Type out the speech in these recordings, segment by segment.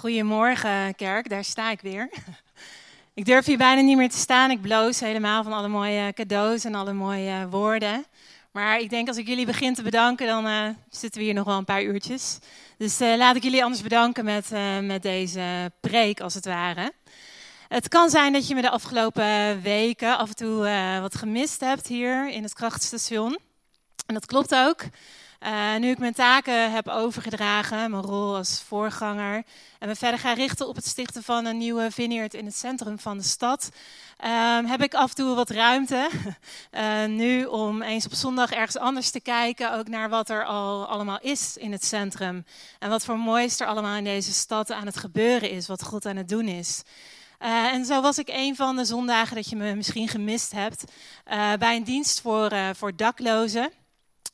Goedemorgen, kerk, daar sta ik weer. Ik durf hier bijna niet meer te staan. Ik bloos helemaal van alle mooie cadeaus en alle mooie woorden. Maar ik denk als ik jullie begin te bedanken, dan uh, zitten we hier nog wel een paar uurtjes. Dus uh, laat ik jullie anders bedanken met, uh, met deze preek, als het ware. Het kan zijn dat je me de afgelopen weken af en toe wat gemist hebt hier in het krachtstation. En dat klopt ook. Uh, nu ik mijn taken heb overgedragen, mijn rol als voorganger, en me verder ga richten op het stichten van een nieuwe vineyard in het centrum van de stad, uh, heb ik af en toe wat ruimte uh, nu om eens op zondag ergens anders te kijken, ook naar wat er al allemaal is in het centrum. En wat voor moois er allemaal in deze stad aan het gebeuren is, wat God aan het doen is. Uh, en zo was ik een van de zondagen dat je me misschien gemist hebt bij een dienst voor, voor daklozen.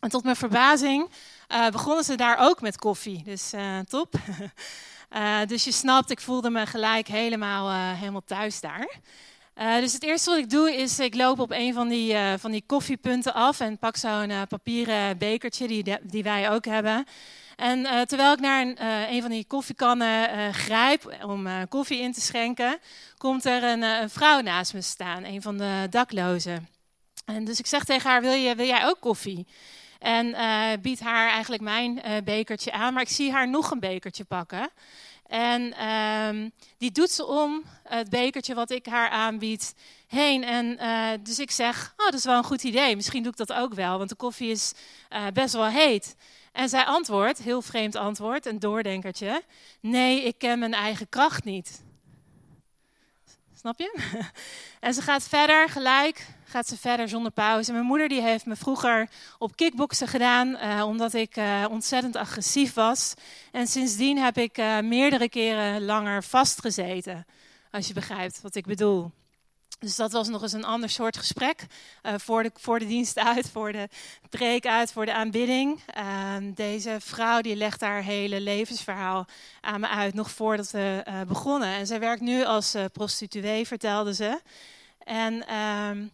En tot mijn verbazing uh, begonnen ze daar ook met koffie. Dus uh, top. uh, dus je snapt, ik voelde me gelijk helemaal, helemaal thuis daar. dus het eerste wat ik doe is, ik loop op een van die, van die koffiepunten af en pak zo'n papieren bekertje die, die wij ook hebben. En terwijl ik naar een, een van die koffiekannen grijp om koffie in te schenken, komt er een, een vrouw naast me staan, een van de daklozen. En dus ik zeg tegen haar, wil, je, wil jij ook koffie? En uh, biedt haar eigenlijk mijn uh, bekertje aan. Maar ik zie haar nog een bekertje pakken. En uh, die doet ze om, het bekertje wat ik haar aanbied, heen. En uh, dus ik zeg, oh, dat is wel een goed idee. Misschien doe ik dat ook wel, want de koffie is best wel heet. En zij antwoordt, heel vreemd antwoord, een doordenkertje. Nee, ik ken mijn eigen kracht niet. Snap je? en ze gaat verder gelijk gaat ze verder zonder pauze. Mijn moeder die heeft me vroeger op kickboksen gedaan, uh, omdat ik uh, ontzettend agressief was. En sindsdien heb ik uh, meerdere keren langer vastgezeten, als je begrijpt wat ik bedoel. Dus dat was nog eens een ander soort gesprek. voor, de, voor de dienst uit, voor de preek uit, voor de aanbidding. Ehm, deze vrouw die legt haar hele levensverhaal aan me uit, nog voordat we begonnen. En zij werkt nu als prostituee, vertelde ze. En ehm,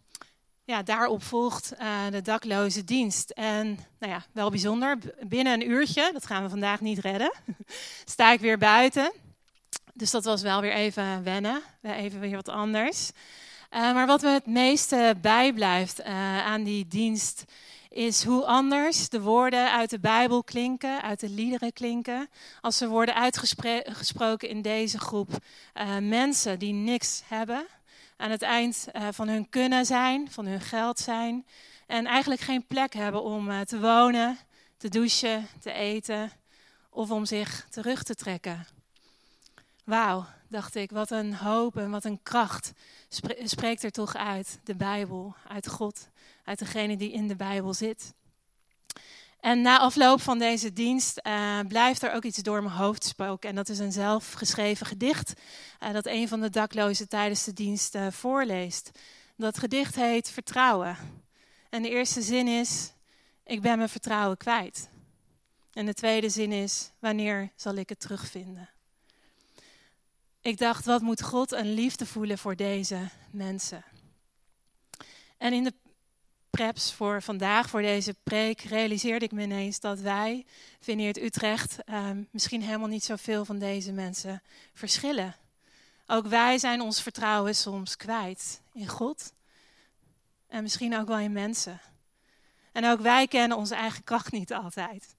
ja, daarop volgt uh, de dakloze dienst. En nou ja, wel bijzonder, binnen een uurtje, dat gaan we vandaag niet redden, sta ik weer buiten. Dus dat was wel weer even wennen, even weer wat anders. Uh, maar wat me het meeste bijblijft uh, aan die dienst is hoe anders de woorden uit de Bijbel klinken, uit de liederen klinken, als ze worden uitgesproken in deze groep mensen die niks hebben aan het eind uh, van hun kunnen zijn, van hun geld zijn. En eigenlijk geen plek hebben om uh, te wonen, te douchen, te eten of om zich terug te trekken. Wauw, dacht ik, wat een hoop en wat een kracht spreekt er toch uit de Bijbel, uit God, uit degene die in de Bijbel zit. En na afloop van deze dienst uh, blijft er ook iets door mijn hoofd spoken. En dat is een zelfgeschreven gedicht uh, dat een van de daklozen tijdens de dienst uh, voorleest. Dat gedicht heet Vertrouwen. En de eerste zin is, ik ben mijn vertrouwen kwijt. En de tweede zin is, wanneer zal ik het terugvinden? Ik dacht, wat moet God een liefde voelen voor deze mensen? En in de preps voor vandaag, voor deze preek, realiseerde ik me ineens dat wij, Vineert Utrecht, um, misschien helemaal niet zoveel van deze mensen verschillen. Ook wij zijn ons vertrouwen soms kwijt in God en misschien ook wel in mensen. En ook wij kennen onze eigen kracht niet altijd.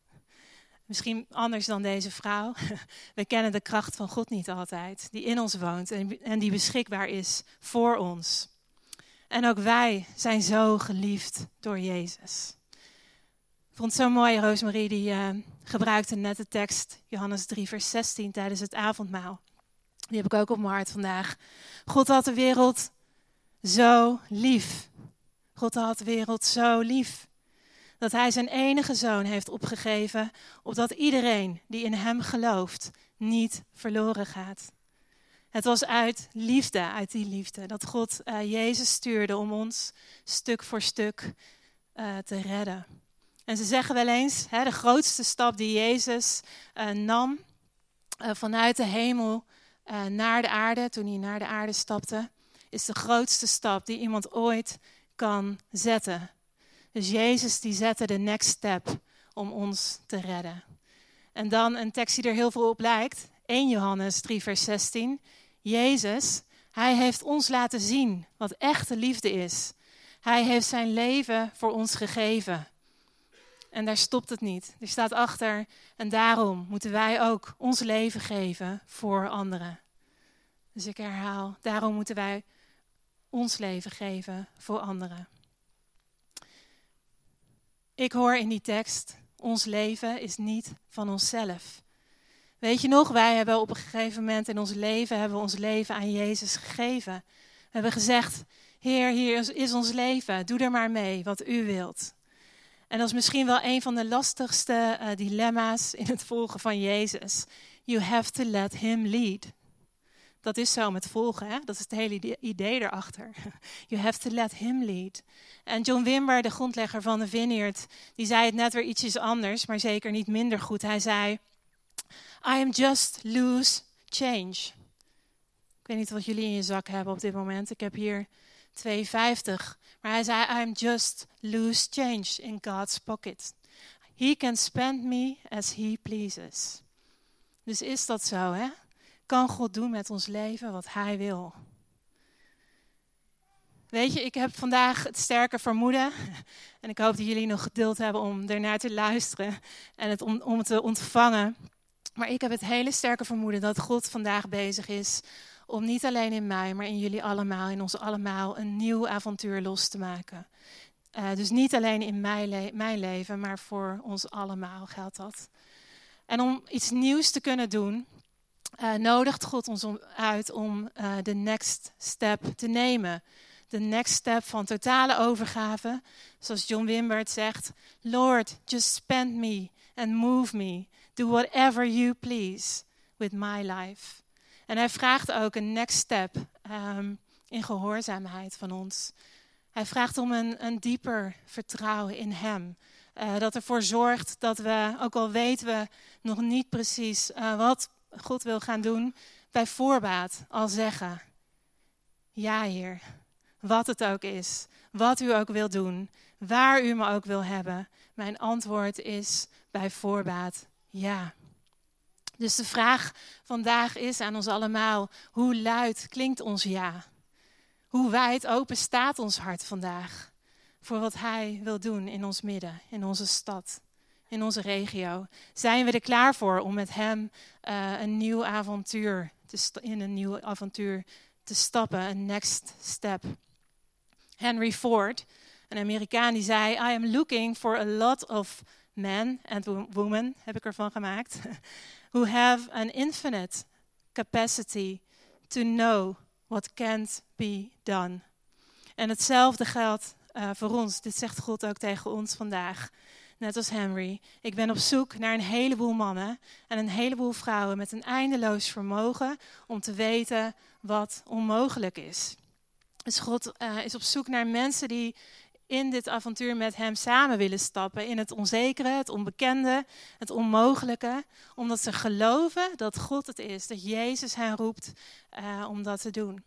Misschien anders dan deze vrouw. We kennen de kracht van God niet altijd, die in ons woont en die beschikbaar is voor ons. En ook wij zijn zo geliefd door Jezus. Ik vond het zo mooi, Rosemarie, die uh, gebruikte net de tekst Johannes 3, vers 16 tijdens het avondmaal. Die heb ik ook op mijn hart vandaag. God had de wereld zo lief. God had de wereld zo lief. Dat hij zijn enige zoon heeft opgegeven, opdat iedereen die in hem gelooft niet verloren gaat. Het was uit liefde, uit die liefde, dat God uh, Jezus stuurde om ons stuk voor stuk uh, te redden. En ze zeggen wel eens, hè, de grootste stap die Jezus uh, nam vanuit de hemel naar de aarde, toen hij naar de aarde stapte, is de grootste stap die iemand ooit kan zetten. Dus Jezus die zette de next step om ons te redden. En dan een tekst die er heel veel op lijkt, 1 Johannes 3, vers 16. Jezus, hij heeft ons laten zien wat echte liefde is. Hij heeft zijn leven voor ons gegeven. En daar stopt het niet. Er staat achter, en daarom moeten wij ook ons leven geven voor anderen. Dus ik herhaal, daarom moeten wij ons leven geven voor anderen. Ik hoor in die tekst, ons leven is niet van onszelf. Weet je nog, wij hebben op een gegeven moment in ons leven, hebben we ons leven aan Jezus gegeven. We hebben gezegd, Heer, hier is ons leven, doe er maar mee wat u wilt. En dat is misschien wel een van de lastigste uh, dilemma's in het volgen van Jezus. You have to let him lead. Dat is zo met volgen, hè? dat is het hele idee erachter. You have to let him lead. En John Wimber, de grondlegger van de Vineyard, die zei het net weer ietsjes anders, maar zeker niet minder goed. Hij zei, I am just loose change. Ik weet niet wat jullie in je zak hebben op dit moment. Ik heb hier 2,50. Maar hij zei, I am just loose change in God's pocket. He can spend me as he pleases. Dus is dat zo, hè? Kan God doen met ons leven wat hij wil? Weet je, ik heb vandaag het sterke vermoeden. En ik hoop dat jullie nog geduld hebben om ernaar te luisteren en het om, om te ontvangen. Maar ik heb het hele sterke vermoeden dat God vandaag bezig is om niet alleen in mij, maar in jullie allemaal, in ons allemaal, een nieuw avontuur los te maken. Uh, dus niet alleen in mijn, mijn, leven, maar voor ons allemaal geldt dat. En om iets nieuws te kunnen doen, uh, nodigt God ons uit om uh, de next step te nemen. De next step van totale overgave. Zoals John Wimbert zegt: Lord, just spend me and move me. Do whatever you please with my life. En hij vraagt ook een next step um, in gehoorzaamheid van ons. Hij vraagt om een, een dieper vertrouwen in Hem. Uh, dat ervoor zorgt dat we, ook al weten we nog niet precies uh, wat God wil gaan doen, bij voorbaat al zeggen: Ja, Heer, wat het ook is, wat u ook wil doen, waar u me ook wil hebben. Mijn antwoord is bij voorbaat ja. Dus de vraag vandaag is aan ons allemaal: hoe luid klinkt ons ja? Hoe wijd open staat ons hart vandaag voor wat Hij wil doen in ons midden, in onze stad, in onze regio? Zijn we er klaar voor om met Hem uh, een nieuw avontuur te in een nieuw avontuur te stappen, een next step? Henry Ford, een Amerikaan, die zei: I am looking for a lot of men and women, heb ik ervan gemaakt, who have an infinite capacity to know what can't be done. En hetzelfde geldt uh, voor ons. Dit zegt God ook tegen ons vandaag. Net als Henry. Ik ben op zoek naar een heleboel mannen en een heleboel vrouwen met een eindeloos vermogen om te weten wat onmogelijk is. Dus God uh, is op zoek naar mensen die in dit avontuur met Hem samen willen stappen. In het onzekere, het onbekende, het onmogelijke. Omdat ze geloven dat God het is, dat Jezus hen roept uh, om dat te doen.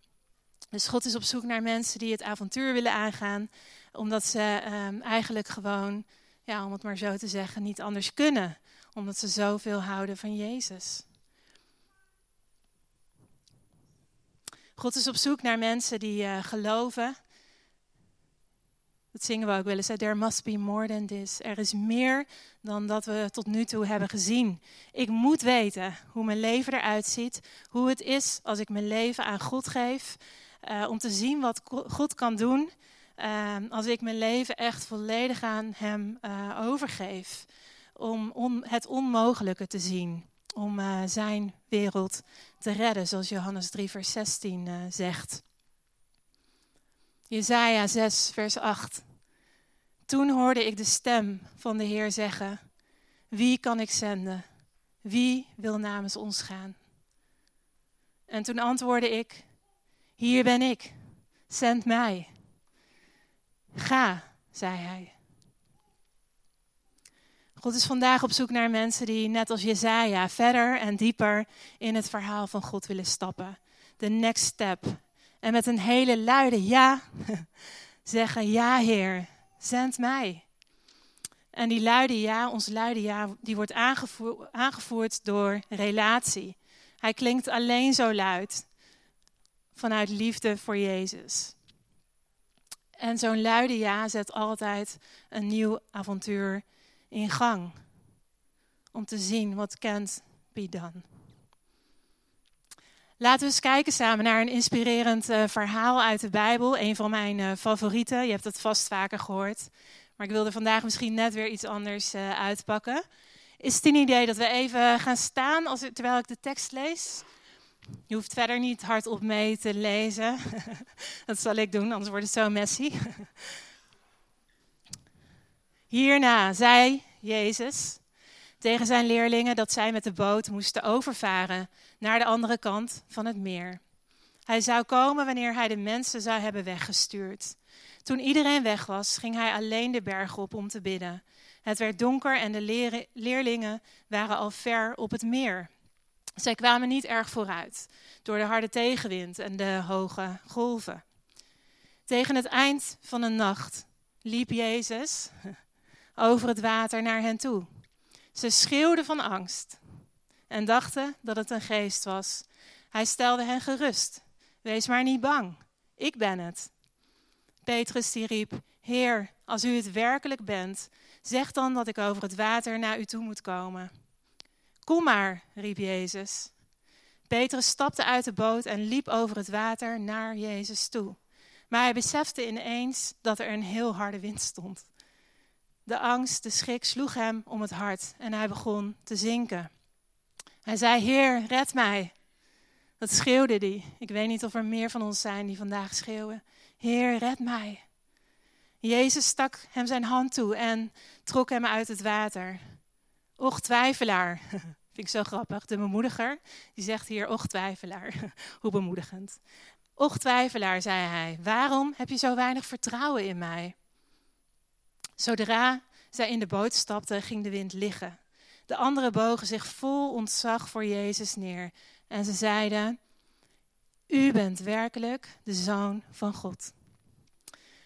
Dus God is op zoek naar mensen die het avontuur willen aangaan. Omdat ze um, eigenlijk gewoon, ja, om het maar zo te zeggen, niet anders kunnen. Omdat ze zoveel houden van Jezus. God is op zoek naar mensen die uh, geloven dat zingen we ook wel eens. There must be more than this. Er is meer dan dat we tot nu toe hebben gezien. Ik moet weten hoe mijn leven eruit ziet. Hoe het is als ik mijn leven aan God geef. Uh, om te zien wat God kan doen. Uh, als ik mijn leven echt volledig aan Hem uh, overgeef. Om, het onmogelijke te zien. Om Zijn wereld te redden, zoals Johannes 3, vers 16 zegt. Jezaja 6, vers 8. Toen hoorde ik de stem van de Heer zeggen: Wie kan ik zenden? Wie wil namens ons gaan? En toen antwoordde ik: Hier ben ik, zend mij. Ga, zei hij. God is vandaag op zoek naar mensen die, net als Jezaja, verder en dieper in het verhaal van God willen stappen. De next step. En met een hele luide ja zeggen: Ja, Heer, zend mij. En die luide ja, ons luide ja, die wordt aangevoerd, aangevoerd door relatie. Hij klinkt alleen zo luid vanuit liefde voor Jezus. En zo'n luide ja zet altijd een nieuw avontuur in gang. Om te zien wat can't be done. Laten we eens kijken samen naar een inspirerend uh, verhaal uit de Bijbel. Een van mijn uh, favorieten. Je hebt het vast vaker gehoord. Maar ik wilde vandaag misschien net weer iets anders uh, uitpakken. Is het een idee dat we even gaan staan als, terwijl ik de tekst lees? Je hoeft verder niet hardop mee te lezen. dat zal ik doen, anders wordt het zo messy. Hierna zei Jezus tegen zijn leerlingen dat zij met de boot moesten overvaren naar de andere kant van het meer. Hij zou komen wanneer hij de mensen zou hebben weggestuurd. Toen iedereen weg was, ging hij alleen de berg op om te bidden. Het werd donker en de leerlingen waren al ver op het meer. Zij kwamen niet erg vooruit door de harde tegenwind en de hoge golven. Tegen het eind van de nacht liep Jezus over het water naar hen toe. Ze schreeuwden van angst en dachten dat het een geest was. Hij stelde hen gerust. Wees maar niet bang, ik ben het. Petrus riep, Heer, als u het werkelijk bent, zeg dan dat ik over het water naar u toe moet komen. Kom maar, riep Jezus. Petrus stapte uit de boot en liep over het water naar Jezus toe. Maar hij besefte ineens dat er een heel harde wind stond. De angst, de schrik sloeg hem om het hart en hij begon te zinken. Hij zei: Heer, red mij. Dat schreeuwde hij. Ik weet niet of er meer van ons zijn die vandaag schreeuwen: Heer, red mij. Jezus stak hem zijn hand toe en trok hem uit het water. Och, twijfelaar. Vind ik zo grappig. De bemoediger, die zegt hier, och, twijfelaar. Hoe bemoedigend. Och, twijfelaar, zei hij. Waarom heb je zo weinig vertrouwen in mij? Zodra zij in de boot stapte, ging de wind liggen. De anderen bogen zich vol ontzag voor Jezus neer. En ze zeiden, u bent werkelijk de Zoon van God.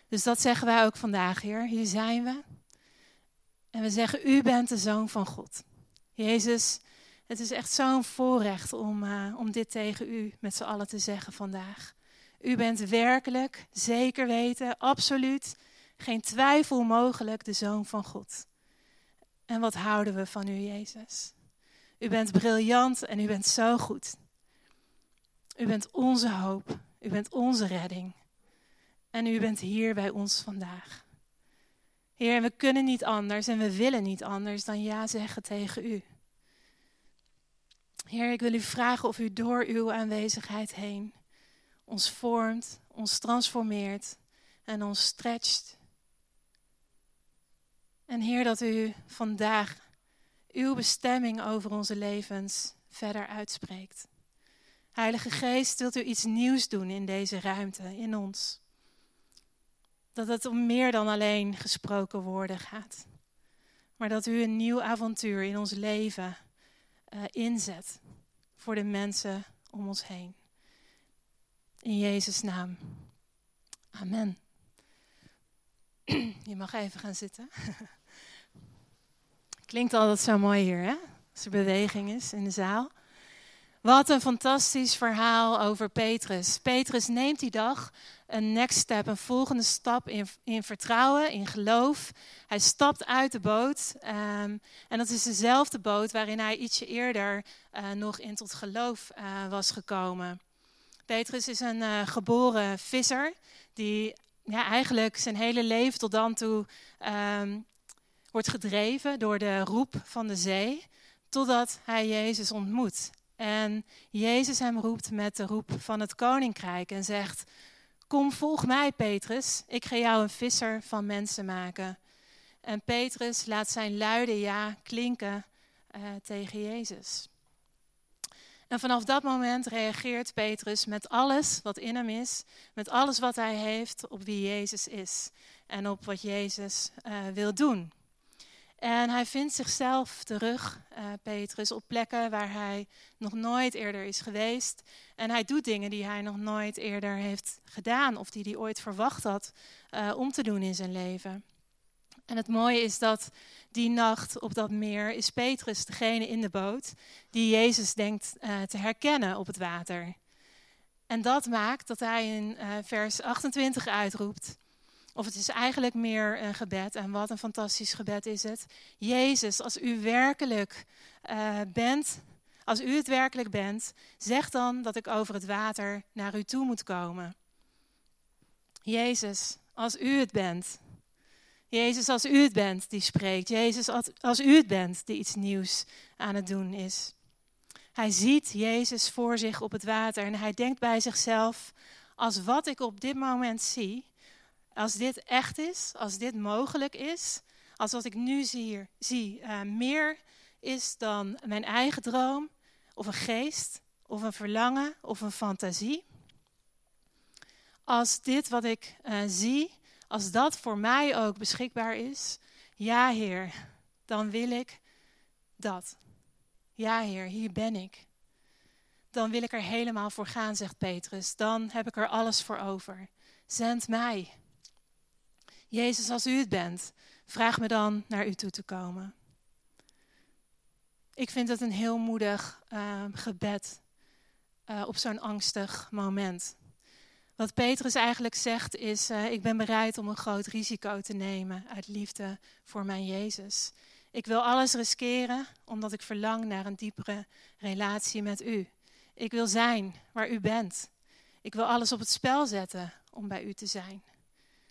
Dus dat zeggen wij ook vandaag, Heer. Hier zijn we. En we zeggen, u bent de Zoon van God. Jezus, het is echt zo'n voorrecht om, uh, om dit tegen u met z'n allen te zeggen vandaag. U bent werkelijk, zeker weten, absoluut, geen twijfel mogelijk de Zoon van God. En wat houden we van u, Jezus? U bent briljant en u bent zo goed. U bent onze hoop. U bent onze redding. En u bent hier bij ons vandaag. Heer, we kunnen niet anders en we willen niet anders dan ja zeggen tegen u. Heer, ik wil u vragen of u door uw aanwezigheid heen ons vormt, ons transformeert en ons stretcht. En Heer, dat u vandaag uw bestemming over onze levens verder uitspreekt. Heilige Geest, wilt u iets nieuws doen in deze ruimte, in ons? Dat het om meer dan alleen gesproken woorden gaat. Maar dat u een nieuw avontuur in ons leven uh, inzet voor de mensen om ons heen. In Jezus' naam. Amen. Je mag even gaan zitten. Klinkt altijd zo mooi hier, hè? Als er beweging is in de zaal. Wat een fantastisch verhaal over Petrus. Petrus neemt die dag een next step, een volgende stap in, in vertrouwen, in geloof. Hij stapt uit de boot. Um, en dat is dezelfde boot waarin hij ietsje eerder uh, nog in tot geloof uh, was gekomen. Petrus is een uh, geboren visser die ja, eigenlijk zijn hele leven tot dan toe um, wordt gedreven door de roep van de zee, totdat hij Jezus ontmoet. En Jezus hem roept met de roep van het koninkrijk en zegt: Kom, volg mij, Petrus. Ik ga jou een visser van mensen maken. En Petrus laat zijn luide ja klinken uh, tegen Jezus. En vanaf dat moment reageert Petrus met alles wat in hem is, met alles wat hij heeft op wie Jezus is en op wat Jezus uh, wil doen. En hij vindt zichzelf terug, uh, Petrus, op plekken waar hij nog nooit eerder is geweest. En hij doet dingen die hij nog nooit eerder heeft gedaan of die hij ooit verwacht had uh, om te doen in zijn leven. En het mooie is dat die nacht op dat meer is Petrus degene in de boot die Jezus denkt uh, te herkennen op het water. En dat maakt dat hij in vers 28 uitroept, of het is eigenlijk meer een gebed, en wat een fantastisch gebed is het. Jezus, als u werkelijk uh, bent, als u het werkelijk bent, zeg dan dat ik over het water naar u toe moet komen. Jezus, als u het bent. Jezus, als u het bent die spreekt. Jezus, als u het bent die iets nieuws aan het doen is. Hij ziet Jezus voor zich op het water en hij denkt bij zichzelf: als wat ik op dit moment zie, als dit echt is, als dit mogelijk is, als wat ik nu zie, zie uh, meer is dan mijn eigen droom, of een geest, of een verlangen, of een fantasie. Als dit wat ik uh, zie, als dat voor mij ook beschikbaar is, ja Heer, dan wil ik dat. Ja Heer, hier ben ik. Dan wil ik er helemaal voor gaan, zegt Petrus. Dan heb ik er alles voor over. Zend mij. Jezus, als u het bent, vraag me dan naar u toe te komen. Ik vind het een heel moedig uh, gebed uh, op zo'n angstig moment. Wat Petrus eigenlijk zegt is: uh, Ik ben bereid om een groot risico te nemen uit liefde voor mijn Jezus. Ik wil alles riskeren omdat ik verlang naar een diepere relatie met u. Ik wil zijn waar u bent. Ik wil alles op het spel zetten om bij u te zijn.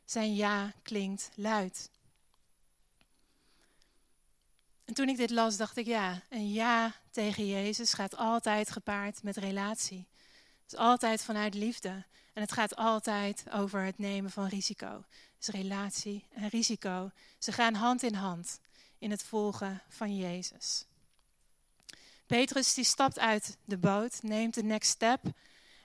Zijn ja klinkt luid. En toen ik dit las, dacht ik ja, een ja tegen Jezus gaat altijd gepaard met relatie. Het is altijd vanuit liefde. En het gaat altijd over het nemen van risico. Dus relatie en risico, ze gaan hand in hand in het volgen van Jezus. Petrus die stapt uit de boot, neemt de next step.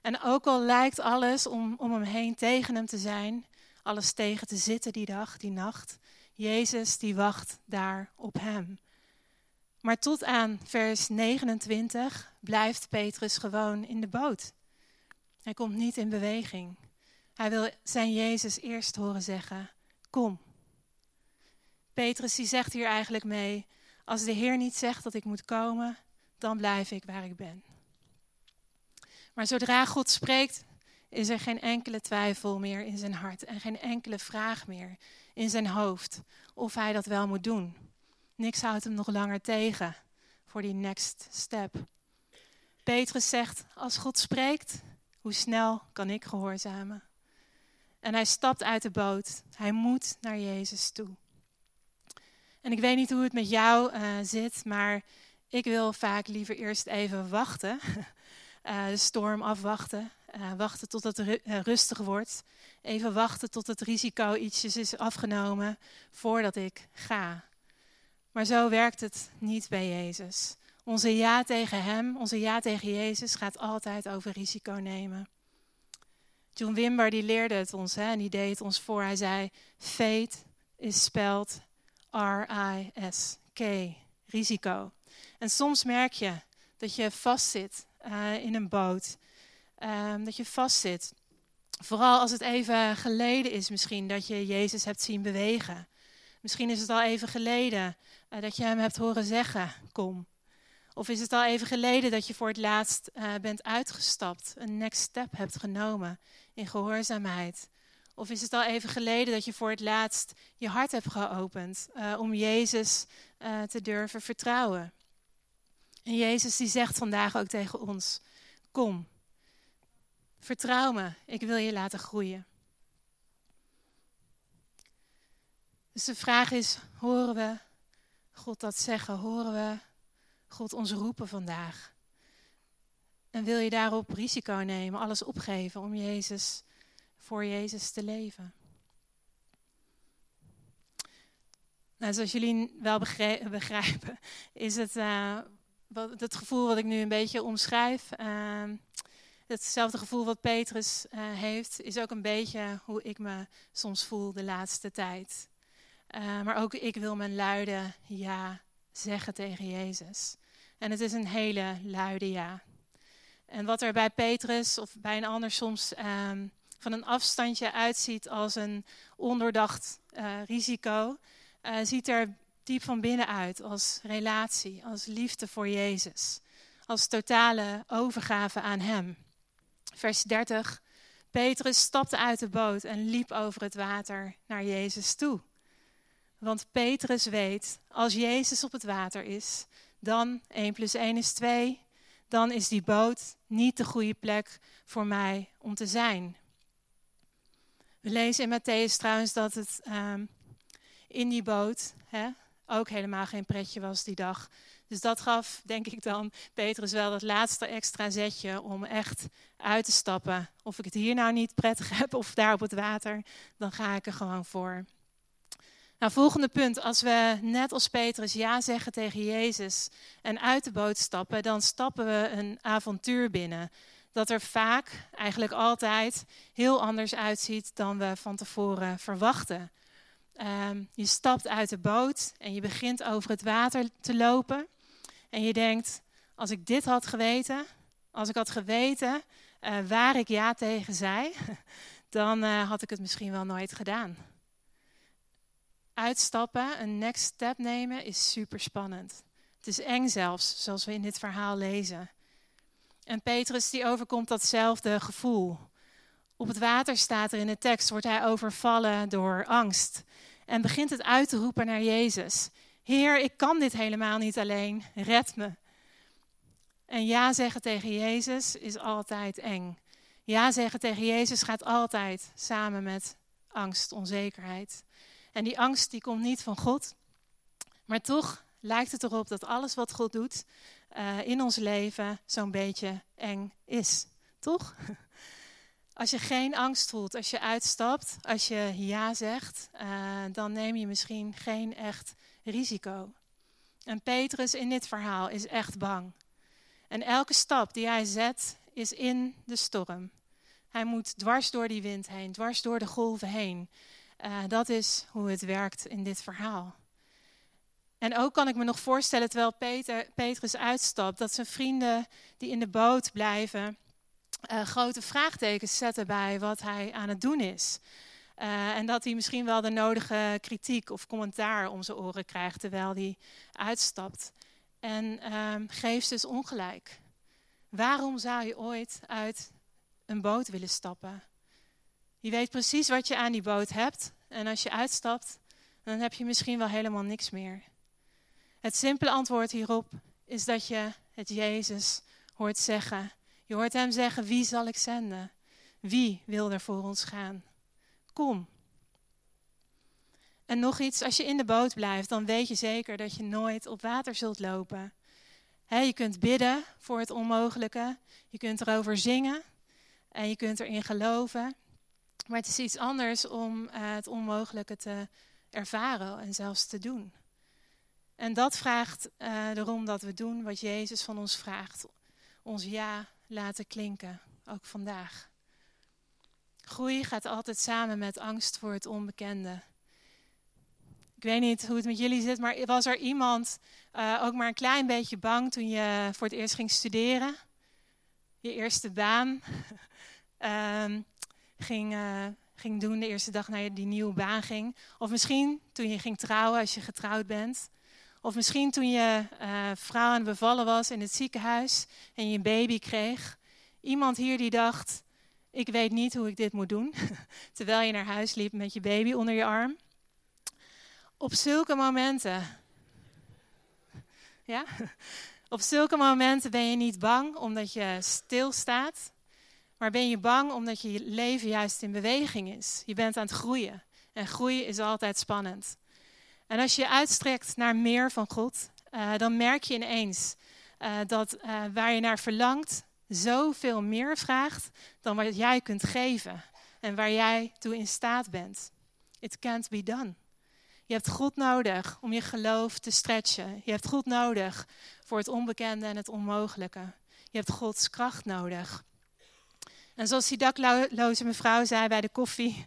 En ook al lijkt alles om, om hem heen tegen hem te zijn, alles tegen te zitten die dag, die nacht, Jezus die wacht daar op hem. Maar tot aan vers 29 blijft Petrus gewoon in de boot. Hij komt niet in beweging. Hij wil zijn Jezus eerst horen zeggen: Kom. Petrus die zegt hier eigenlijk mee: Als de Heer niet zegt dat ik moet komen, dan blijf ik waar ik ben. Maar zodra God spreekt, is er geen enkele twijfel meer in zijn hart en geen enkele vraag meer in zijn hoofd of hij dat wel moet doen. Niks houdt hem nog langer tegen voor die next step. Petrus zegt: Als God spreekt, hoe snel kan ik gehoorzamen? En hij stapt uit de boot. Hij moet naar Jezus toe. En ik weet niet hoe het met jou uh, zit, maar ik wil vaak liever eerst even wachten. Uh, de storm afwachten. Uh, wachten tot het ru rustig wordt. Even wachten tot het risico ietsjes is afgenomen voordat ik ga. Maar zo werkt het niet bij Jezus. Onze ja tegen Hem, onze ja tegen Jezus gaat altijd over risico nemen. John Wimber die leerde het ons hè, en die deed het ons voor. Hij zei, fate is spelled R-I-S-K, risico. En soms merk je dat je vastzit uh, in een boot. Um, dat je vastzit. Vooral als het even geleden is misschien dat je Jezus hebt zien bewegen. Misschien is het al even geleden uh, dat je hem hebt horen zeggen, kom. Of is het al even geleden dat je voor het laatst uh, bent uitgestapt, een next step hebt genomen in gehoorzaamheid? Of is het al even geleden dat je voor het laatst je hart hebt geopend uh, om Jezus te durven vertrouwen? En Jezus die zegt vandaag ook tegen ons: Kom, vertrouw me, ik wil je laten groeien. Dus de vraag is: horen we God dat zeggen? Horen we God ons roepen vandaag? En wil je daarop risico nemen, alles opgeven om Jezus, voor Jezus te leven? Nou, zoals jullie wel begrijpen, is het uh, wat, het gevoel wat ik nu een beetje omschrijf. Uh, hetzelfde gevoel wat Petrus uh, heeft, is ook een beetje hoe ik me soms voel de laatste tijd. Uh, maar ook ik wil mijn luide ja zeggen tegen Jezus. En het is een hele luide ja. En wat er bij Petrus of bij een ander soms um, van een afstandje uitziet als een ondoordacht uh, risico, ziet er diep van binnen uit als relatie, als liefde voor Jezus, als totale overgave aan Hem. Vers 30. Petrus stapte uit de boot en liep over het water naar Jezus toe. Want Petrus weet, als Jezus op het water is, dan 1 plus 1 is 2, dan is die boot niet de goede plek voor mij om te zijn. We lezen in Matthäus trouwens dat het um, in die boot hè, ook helemaal geen pretje was die dag. Dus dat gaf, denk ik dan, Petrus wel dat laatste extra zetje om echt uit te stappen. Of ik het hier nou niet prettig heb of daar op het water, dan ga ik er gewoon voor. Nou, volgende punt. Als we net als Petrus ja zeggen tegen Jezus en uit de boot stappen, dan stappen we een avontuur binnen. Dat er vaak, eigenlijk altijd, heel anders uitziet dan we van tevoren verwachten. Ehm, je stapt uit de boot en je begint over het water te lopen. En je denkt, als ik dit had geweten, als ik had geweten uh, waar ik ja tegen zei, dan uh, had ik het misschien wel nooit gedaan. Uitstappen, een next step nemen, is super spannend. Het is eng zelfs, zoals we in dit verhaal lezen. En Petrus die overkomt datzelfde gevoel. Op het water staat er in de tekst, wordt hij overvallen door angst. En begint het uit te roepen naar Jezus. Heer, ik kan dit helemaal niet alleen, red me. En ja zeggen tegen Jezus is altijd eng. Ja zeggen tegen Jezus gaat altijd samen met angst, onzekerheid. En die angst die komt niet van God. Maar toch lijkt het erop dat alles wat God doet uh, in ons leven zo'n beetje eng is. Toch? Als je geen angst voelt, als je uitstapt, als je ja zegt, uh, dan neem je misschien geen echt risico. En Petrus in dit verhaal is echt bang. En elke stap die hij zet is in de storm. Hij moet dwars door die wind heen, dwars door de golven heen. Uh, dat is hoe het werkt in dit verhaal. En ook kan ik me nog voorstellen, terwijl Peter, Petrus uitstapt, dat zijn vrienden die in de boot blijven, uh, grote vraagtekens zetten bij wat hij aan het doen is. Uh, en dat hij misschien wel de nodige kritiek of commentaar om zijn oren krijgt terwijl hij uitstapt. En uh, geeft dus ongelijk. Waarom zou je ooit uit een boot willen stappen? Je weet precies wat je aan die boot hebt. En als je uitstapt, dan heb je misschien wel helemaal niks meer. Het simpele antwoord hierop is dat je het Jezus hoort zeggen. Je hoort hem zeggen, wie zal ik zenden? Wie wil er voor ons gaan? Kom. En nog iets, als je in de boot blijft, dan weet je zeker dat je nooit op water zult lopen. je kunt bidden voor het onmogelijke, je kunt erover zingen en je kunt erin geloven. Maar het is iets anders om uh, het onmogelijke te ervaren en zelfs te doen. En dat vraagt erom dat we doen wat Jezus van ons vraagt. Ons ja laten klinken, ook vandaag. Groei gaat altijd samen met angst voor het onbekende. Ik weet niet hoe het met jullie zit, maar was er iemand uh, ook maar een klein beetje bang toen je voor het eerst ging studeren? Je eerste baan uh, ging, uh, ging doen de eerste dag naar die nieuwe baan ging. Of misschien toen je ging trouwen als je getrouwd bent. Of misschien toen je uh, vrouw aan het bevallen was in het ziekenhuis en je een baby kreeg. Iemand hier die dacht, ik weet niet hoe ik dit moet doen. Terwijl je naar huis liep met je baby onder je arm. Op zulke momenten. Ja? Op zulke momenten ben je niet bang omdat je stilstaat. Maar ben je bang omdat je leven juist in beweging is. Je bent aan het groeien. En groeien is altijd spannend. En als je je uitstrekt naar meer van God, uh, dan merk je ineens uh, dat uh, waar je naar verlangt, zoveel meer vraagt dan wat jij kunt geven en waar jij toe in staat bent. It can't be done. Je hebt God nodig om je geloof te stretchen. Je hebt God nodig voor het onbekende en het onmogelijke. Je hebt Gods kracht nodig. En zoals die dakloze mevrouw zei bij de koffie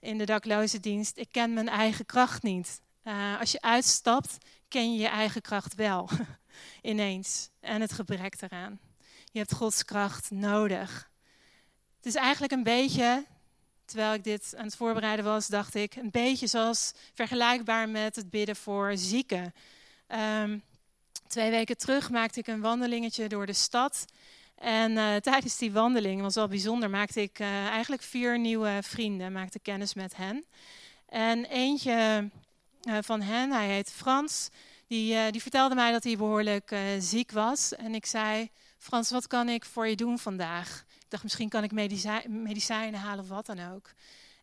in de dakloze dienst, ik ken mijn eigen kracht niet. Uh, als je uitstapt, ken je je eigen kracht wel, ineens. En het gebrek eraan. Je hebt Gods kracht nodig. Het is eigenlijk een beetje terwijl ik dit aan het voorbereiden was, dacht ik een beetje zoals vergelijkbaar met het bidden voor zieken. Ehm, twee weken terug maakte ik een wandelingetje door de stad. En uh, tijdens die wandeling, was wel bijzonder, maakte ik uh, eigenlijk vier nieuwe vrienden, maakte kennis met hen. En eentje uh, van hen, hij heet Frans, die, die vertelde mij dat hij behoorlijk ziek was. En ik zei, Frans, wat kan ik voor je doen vandaag? Ik dacht, misschien kan ik medicijnen halen of wat dan ook.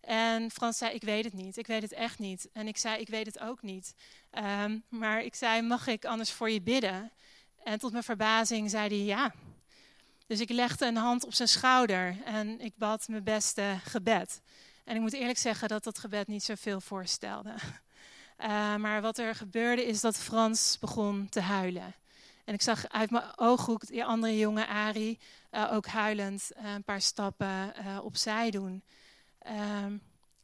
En Frans zei, ik weet het niet, ik weet het echt niet. En ik zei, ik weet het ook niet. Um, maar ik zei, mag ik anders voor je bidden? En tot mijn verbazing zei hij, ja. Dus ik legde een hand op zijn schouder en ik bad mijn beste gebed. En ik moet eerlijk zeggen dat dat gebed niet zoveel voorstelde. Uh, maar wat er gebeurde is dat Frans begon te huilen. En ik zag uit mijn ooghoek die andere jongen, Ari, uh, ook huilend uh, een paar stappen opzij doen. Um,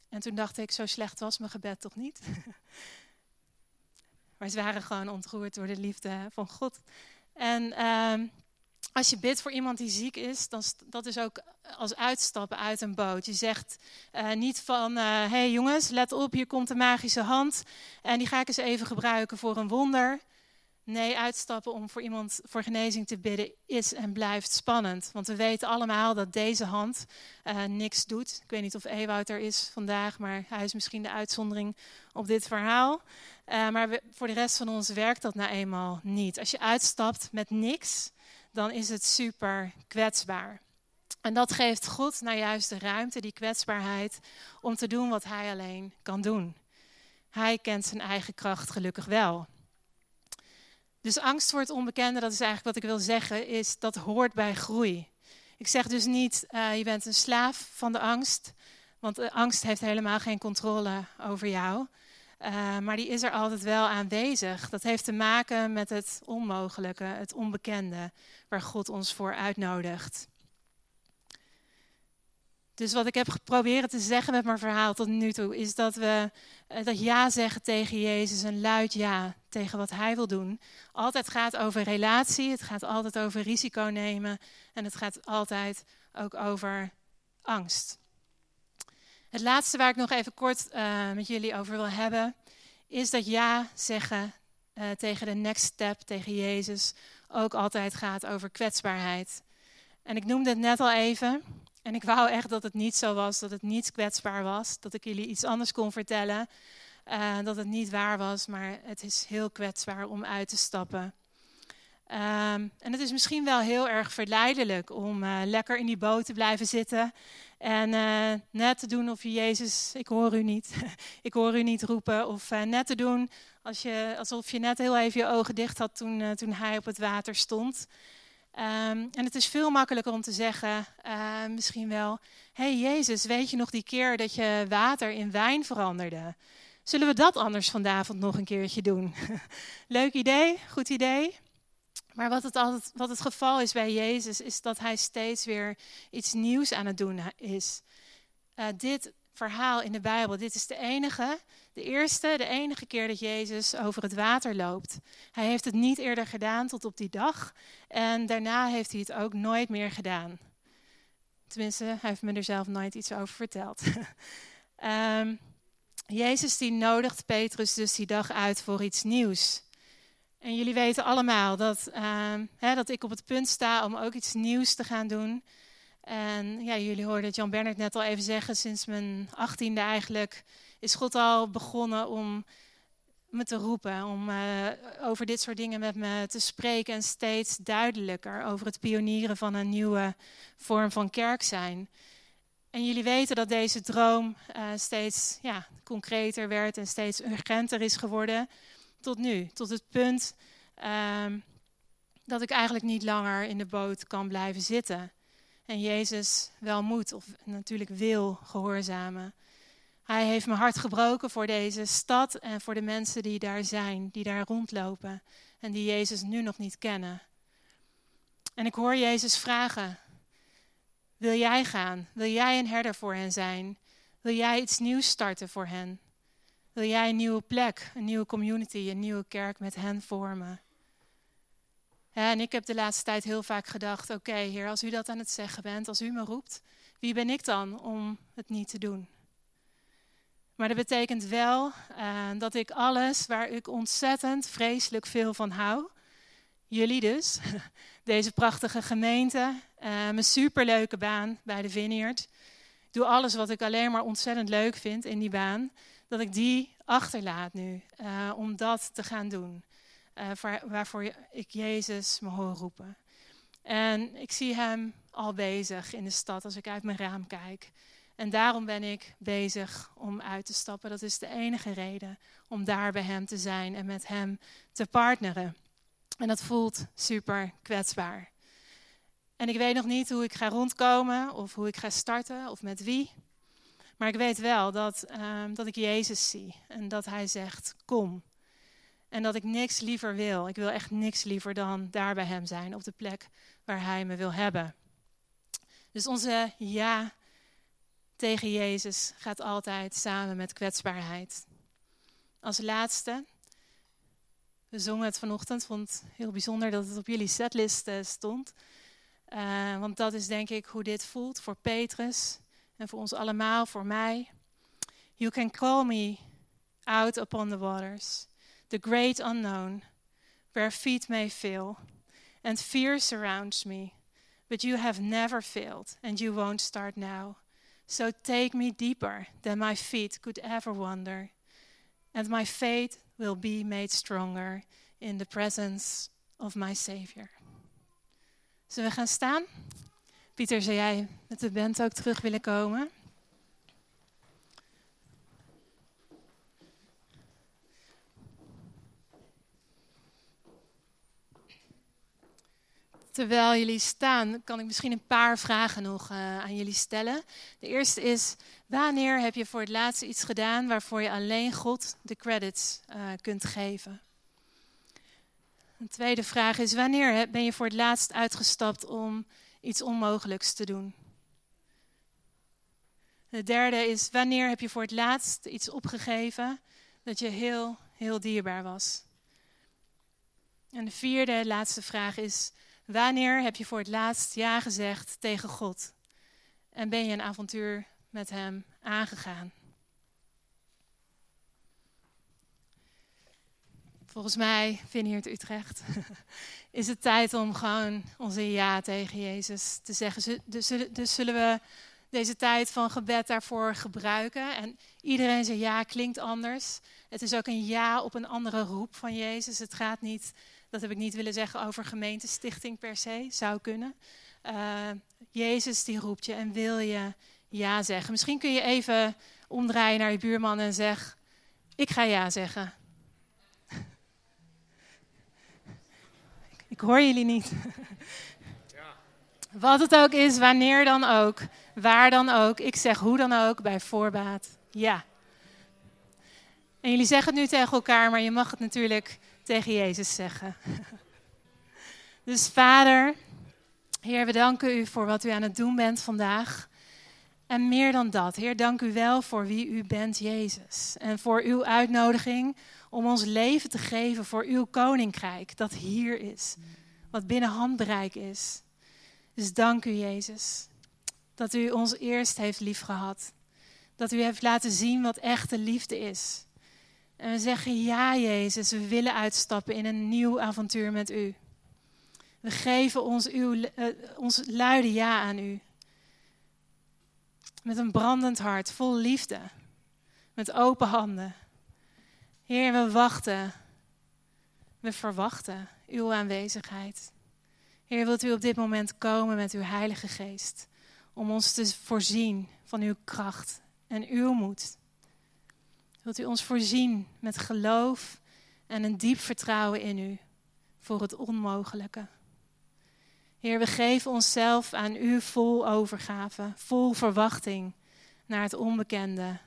en toen dacht ik, zo slecht was mijn gebed toch niet? maar ze waren gewoon ontroerd door de liefde van God. En um, als je bidt voor iemand die ziek is, dan dat is ook als uitstappen uit een boot. Je zegt uh, niet van, hé uh, hey jongens, let op, hier komt de magische hand en die ga ik eens even gebruiken voor een wonder. Nee, uitstappen om voor iemand voor genezing te bidden is en blijft spannend. Want we weten allemaal dat deze hand uh, niks doet. Ik weet niet of Ewout er is vandaag, maar hij is misschien de uitzondering op dit verhaal. Uh, maar voor de rest van ons werkt dat nou eenmaal niet. Als je uitstapt met niks, dan is het super kwetsbaar. En dat geeft God nou juist de ruimte, die kwetsbaarheid, om te doen wat Hij alleen kan doen. Hij kent zijn eigen kracht gelukkig wel. Dus angst voor het onbekende, dat is eigenlijk wat ik wil zeggen, is dat hoort bij groei. Ik zeg dus niet, uh, je bent een slaaf van de angst, want de angst heeft helemaal geen controle over jou. Uh, maar die is er altijd wel aanwezig. Dat heeft te maken met het onmogelijke, het onbekende, waar God ons voor uitnodigt. Dus wat ik heb geprobeerd te zeggen met mijn verhaal tot nu toe, is dat we uh, dat ja zeggen tegen Jezus, een luid ja tegen wat Hij wil doen, altijd gaat over relatie, het gaat altijd over risico nemen en het gaat altijd ook over angst. Het laatste waar ik nog even kort uh, met jullie over wil hebben, is dat ja zeggen uh, tegen de next step, tegen Jezus, ook altijd gaat over kwetsbaarheid. En ik noemde het net al even. En ik wou echt dat het niet zo was, dat het niet kwetsbaar was, dat ik jullie iets anders kon vertellen, uh, dat het niet waar was, maar het is heel kwetsbaar om uit te stappen. Um, en het is misschien wel heel erg verleidelijk om uh, lekker in die boot te blijven zitten en uh, net te doen of je Jezus, ik hoor u niet, ik hoor u niet roepen. Of net te doen als je, alsof je net heel even je ogen dicht had toen, toen hij op het water stond. Um, en het is veel makkelijker om te zeggen, misschien wel, hey Jezus, weet je nog die keer dat je water in wijn veranderde? Zullen we dat anders vanavond nog een keertje doen? Leuk idee, goed idee. Maar wat het, altijd, wat het geval is bij Jezus, is dat hij steeds weer iets nieuws aan het doen is. Uh, dit verhaal in de Bijbel, dit is de enige, de eerste, de enige keer dat Jezus over het water loopt. Hij heeft het niet eerder gedaan tot op die dag. En daarna heeft hij het ook nooit meer gedaan. Tenminste, hij heeft me er zelf nooit iets over verteld. um, Jezus die nodigt Petrus dus die dag uit voor iets nieuws. En jullie weten allemaal dat, uh, hè, dat ik op het punt sta om ook iets nieuws te gaan doen. En ja, jullie hoorden Jan Bernard net al even zeggen, sinds mijn achttiende eigenlijk is God al begonnen om me te roepen, om uh, over dit soort dingen met me te spreken en steeds duidelijker over het pionieren van een nieuwe vorm van kerk zijn. En jullie weten dat deze droom uh, steeds ja, concreter werd en steeds urgenter is geworden tot nu. Tot het punt um, dat ik eigenlijk niet langer in de boot kan blijven zitten. En Jezus wel moet, of natuurlijk wil, gehoorzamen. Hij heeft mijn hart gebroken voor deze stad en voor de mensen die daar zijn, die daar rondlopen en die Jezus nu nog niet kennen. En ik hoor Jezus vragen: Wil jij gaan? Wil jij een herder voor hen zijn? Wil jij iets nieuws starten voor hen? Wil jij een nieuwe plek, een nieuwe community, een nieuwe kerk met hen vormen? En ik heb de laatste tijd heel vaak gedacht: oké, Heer, als u dat aan het zeggen bent, als u me roept, wie ben ik dan om het niet te doen? Maar dat betekent wel uh, dat ik alles waar ik ontzettend vreselijk veel van hou, jullie dus, deze prachtige gemeente, uh, mijn superleuke baan bij de Vineyard, doe alles wat ik alleen maar ontzettend leuk vind in die baan, dat ik die achterlaat nu uh, om dat te gaan doen. waarvoor ik Jezus me hoor roepen. En ik zie hem al bezig in de stad als ik uit mijn raam kijk. En daarom ben ik bezig om uit te stappen. Dat is de enige reden om daar bij hem te zijn en met hem te partneren. En dat voelt super kwetsbaar. En ik weet nog niet hoe ik ga rondkomen of hoe ik ga starten of met wie. Maar ik weet wel dat, uh, dat ik Jezus zie en dat Hij zegt, kom. En dat ik niks liever wil. Ik wil echt niks liever dan daar bij Hem zijn, op de plek waar Hij me wil hebben. Dus onze ja tegen Jezus gaat altijd samen met kwetsbaarheid. Als laatste, we zongen het vanochtend, vond het heel bijzonder dat het op jullie setlist eh, stond. Uh, want dat is denk ik hoe dit voelt voor Petrus en voor ons allemaal, voor mij. You can call me out upon the waters, the great unknown, where feet may fail, and fear surrounds me. But you have never failed, and you won't start now. So take me deeper than my feet could ever wander, and my faith will be made stronger in the presence of my Savior. Zullen we gaan staan? Pieter, zou jij met de band ook terug willen komen? Terwijl jullie staan, kan ik misschien een paar vragen nog uh, aan jullie stellen. De eerste is: wanneer heb je voor het laatst iets gedaan waarvoor je alleen God de credits uh, kunt geven? Een tweede vraag is: wanneer ben je voor het laatst uitgestapt om iets onmogelijks te doen? De derde is: wanneer heb je voor het laatst iets opgegeven dat je heel, heel dierbaar was? En de vierde, laatste vraag is: Wanneer heb je voor het laatst ja gezegd tegen God? En ben je een avontuur met Hem aangegaan? Volgens mij, Vineyard Utrecht, is het tijd om gewoon onze ja tegen Jezus te zeggen. Dus, dus zullen we deze tijd van gebed daarvoor gebruiken? En iedereen zijn ja klinkt anders. Het is ook een ja op een andere roep van Jezus. Het gaat niet dat heb ik niet willen zeggen over gemeentestichting per se, zou kunnen. Uh, Jezus die roept je en wil je ja zeggen. Misschien kun je even omdraaien naar je buurman en zeg: Ik ga ja zeggen. ik hoor jullie niet. Wat het ook is, wanneer dan ook, waar dan ook, ik zeg hoe dan ook, bij voorbaat ja. En jullie zeggen het nu tegen elkaar, maar je mag het natuurlijk tegen Jezus zeggen. Dus Vader, Heer, we danken u voor wat u aan het doen bent vandaag. En meer dan dat, Heer, dank u wel voor wie u bent, Jezus. En voor uw uitnodiging om ons leven te geven voor uw koninkrijk, dat hier is, wat binnen handbereik is. Dus dank u, Jezus, dat u ons eerst heeft liefgehad. Dat u heeft laten zien wat echte liefde is. En we zeggen, ja Jezus, we willen uitstappen in een nieuw avontuur met u. We geven ons, uw, uh, ons luide ja aan u. Met een brandend hart, vol liefde. Met open handen. Heer, we wachten. We verwachten uw aanwezigheid. Heer, wilt u op dit moment komen met uw Heilige Geest. Om ons te voorzien van uw kracht en uw moed. Wilt u ons voorzien met geloof en een diep vertrouwen in u voor het onmogelijke. Heer, we geven onszelf aan u vol overgave, vol verwachting naar het onbekende.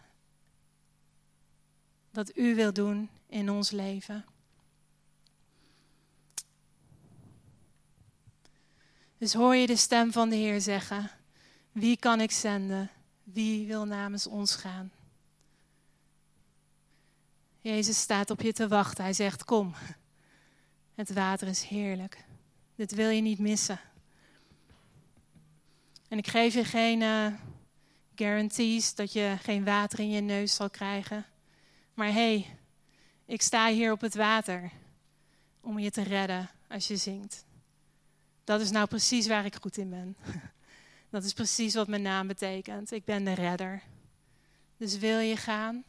Wat u wil doen in ons leven. Dus hoor je de stem van de Heer zeggen: Wie kan ik zenden? Wie wil namens ons gaan? Jezus staat op je te wachten. Hij zegt: Kom, het water is heerlijk. Dit wil je niet missen. En ik geef je geen uh, guarantees dat je geen water in je neus zal krijgen. Maar hé, hey, ik sta hier op het water om je te redden als je zingt. Dat is nou precies waar ik goed in ben. Dat is precies wat mijn naam betekent. Ik ben de redder. Dus wil je gaan?